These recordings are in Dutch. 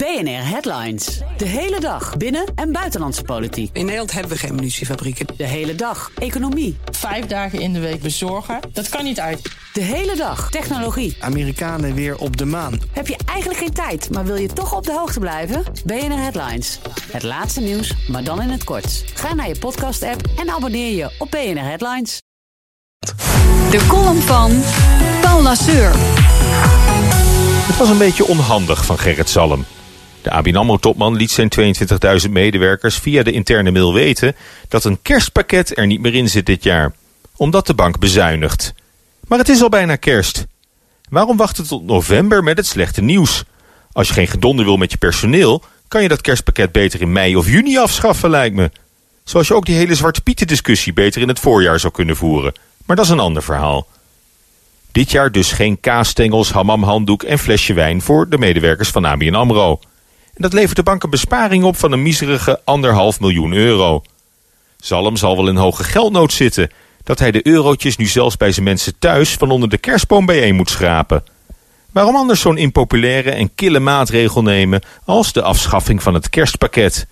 BNR Headlines. De hele dag binnen- en buitenlandse politiek. In Nederland hebben we geen munitiefabrieken. De hele dag economie. Vijf dagen in de week bezorgen, dat kan niet uit. De hele dag technologie. Amerikanen weer op de maan. Heb je eigenlijk geen tijd, maar wil je toch op de hoogte blijven? BNR Headlines. Het laatste nieuws, maar dan in het kort. Ga naar je podcast-app en abonneer je op BNR Headlines. De column van Paul Lasseur. Het was een beetje onhandig van Gerrit Salm. De ABN AMRO-topman liet zijn 22.000 medewerkers via de interne mail weten... dat een kerstpakket er niet meer in zit dit jaar. Omdat de bank bezuinigt. Maar het is al bijna kerst. Waarom wachten tot november met het slechte nieuws? Als je geen gedonder wil met je personeel... kan je dat kerstpakket beter in mei of juni afschaffen, lijkt me. Zoals je ook die hele Zwarte Pieten discussie beter in het voorjaar zou kunnen voeren. Maar dat is een ander verhaal. Dit jaar dus geen kaasstengels, hamamhanddoek en flesje wijn voor de medewerkers van ABN AMRO. Dat levert de bank een besparing op van een miserige anderhalf miljoen euro. Zalm zal wel in hoge geldnood zitten... dat hij de eurotjes nu zelfs bij zijn mensen thuis van onder de kerstboom bijeen moet schrapen. Waarom anders zo'n impopulaire en kille maatregel nemen als de afschaffing van het kerstpakket?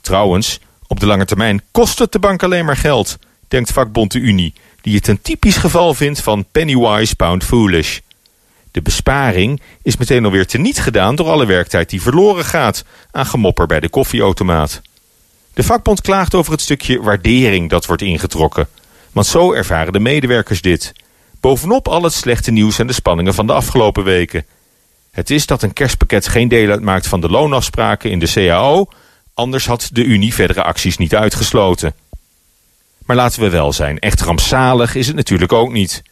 Trouwens, op de lange termijn kost het de bank alleen maar geld, denkt vakbond de Unie die het een typisch geval vindt van Pennywise Pound Foolish. De besparing is meteen alweer teniet gedaan door alle werktijd die verloren gaat aan gemopper bij de koffieautomaat. De vakbond klaagt over het stukje waardering dat wordt ingetrokken. Want zo ervaren de medewerkers dit. Bovenop al het slechte nieuws en de spanningen van de afgelopen weken. Het is dat een kerstpakket geen deel uitmaakt van de loonafspraken in de CAO... anders had de Unie verdere acties niet uitgesloten. Maar laten we wel zijn, echt rampzalig is het natuurlijk ook niet.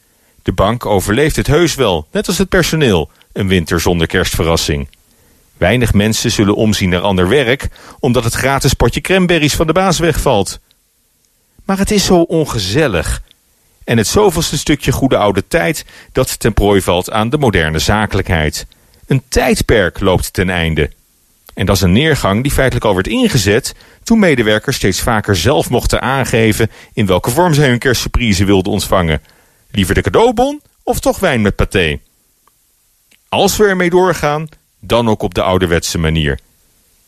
De bank overleeft het heus wel, net als het personeel, een winter zonder kerstverrassing. Weinig mensen zullen omzien naar ander werk, omdat het gratis potje cranberries van de baas wegvalt. Maar het is zo ongezellig. En het zoveelste stukje goede oude tijd dat ten prooi valt aan de moderne zakelijkheid. Een tijdperk loopt ten einde. En dat is een neergang die feitelijk al werd ingezet toen medewerkers steeds vaker zelf mochten aangeven in welke vorm zij hun kerstsurprise wilden ontvangen. Liever de cadeaubon of toch wijn met paté? Als we ermee doorgaan, dan ook op de ouderwetse manier.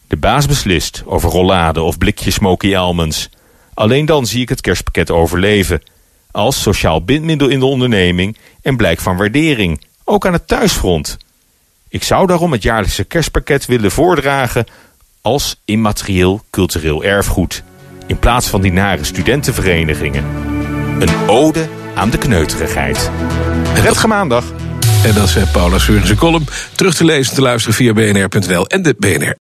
De baas beslist over rollade of blikjes smoky almonds. Alleen dan zie ik het kerstpakket overleven. Als sociaal bindmiddel in de onderneming en blijk van waardering, ook aan het thuisfront. Ik zou daarom het jaarlijkse kerstpakket willen voordragen als immaterieel cultureel erfgoed. In plaats van die nare studentenverenigingen. Een ode aan de kneuterigheid. Prettige maandag. En dat is Paula column. Terug te lezen te luisteren via bnr.nl en de BNR.